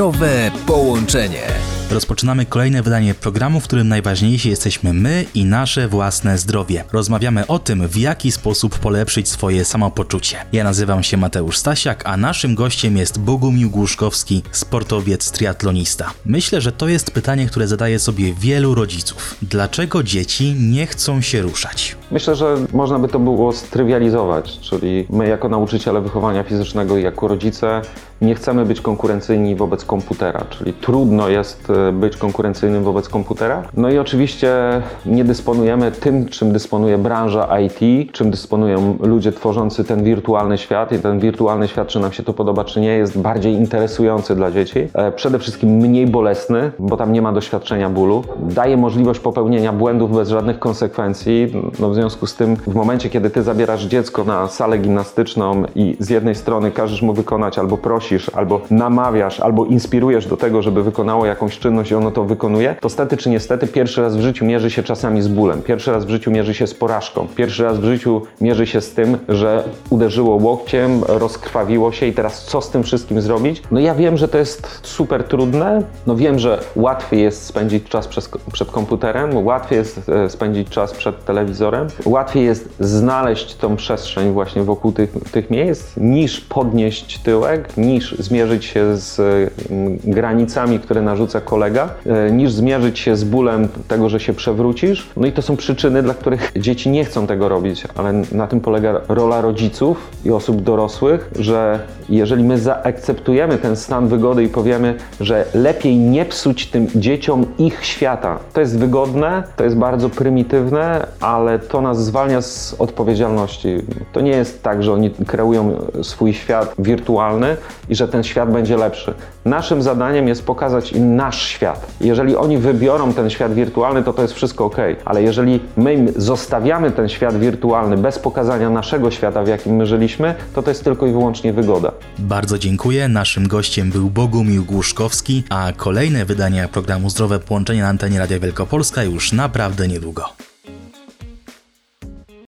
Zdrowe połączenie. Rozpoczynamy kolejne wydanie programu, w którym najważniejsi jesteśmy my i nasze własne zdrowie. Rozmawiamy o tym, w jaki sposób polepszyć swoje samopoczucie. Ja nazywam się Mateusz Stasiak, a naszym gościem jest Bogumił Głuszkowski, sportowiec triatlonista. Myślę, że to jest pytanie, które zadaje sobie wielu rodziców. Dlaczego dzieci nie chcą się ruszać? Myślę, że można by to było strywializować, czyli my jako nauczyciele wychowania fizycznego i jako rodzice nie chcemy być konkurencyjni wobec komputera, czyli trudno jest e, być konkurencyjnym wobec komputera. No i oczywiście nie dysponujemy tym, czym dysponuje branża IT, czym dysponują ludzie tworzący ten wirtualny świat i ten wirtualny świat, czy nam się to podoba, czy nie, jest bardziej interesujący dla dzieci. E, Przede wszystkim mniej bolesny, bo tam nie ma doświadczenia bólu. Daje możliwość popełnienia błędów bez żadnych konsekwencji. No związku z tym, w momencie, kiedy ty zabierasz dziecko na salę gimnastyczną i z jednej strony każesz mu wykonać albo prosisz, albo namawiasz, albo inspirujesz do tego, żeby wykonało jakąś czynność i ono to wykonuje, to stety czy niestety pierwszy raz w życiu mierzy się czasami z bólem, pierwszy raz w życiu mierzy się z porażką, pierwszy raz w życiu mierzy się z tym, że uderzyło łokciem, rozkrwawiło się i teraz co z tym wszystkim zrobić? No ja wiem, że to jest super trudne, no wiem, że łatwiej jest spędzić czas przez, przed komputerem, łatwiej jest e, spędzić czas przed telewizorem, łatwiej jest znaleźć tą przestrzeń właśnie wokół tych, tych miejsc, niż podnieść tyłek, niż zmierzyć się z mm, granicami, które narzuca kolega, e, niż zmierzyć się z bólem tego, że się przewrócisz. No i to są przyczyny, dla których dzieci nie chcą tego robić, ale na tym polega rola rodziców i osób dorosłych, że jeżeli my zaakceptujemy ten stan wygody i powiemy, że lepiej nie psuć tym dzieciom ich świata. To jest wygodne, to jest bardzo prymitywne, ale to nas zwalnia z odpowiedzialności. To nie jest tak, że oni kreują swój świat wirtualny i że ten świat będzie lepszy. Naszym zadaniem jest pokazać im nasz świat. Jeżeli oni wybiorą ten świat wirtualny, to to jest wszystko ok, ale jeżeli my im zostawiamy ten świat wirtualny bez pokazania naszego świata, w jakim my żyliśmy, to to jest tylko i wyłącznie wygoda. Bardzo dziękuję. Naszym gościem był Bogumił Głuszkowski, a kolejne wydania programu Zdrowe Połączenie na antenie Radia Wielkopolska już naprawdę niedługo.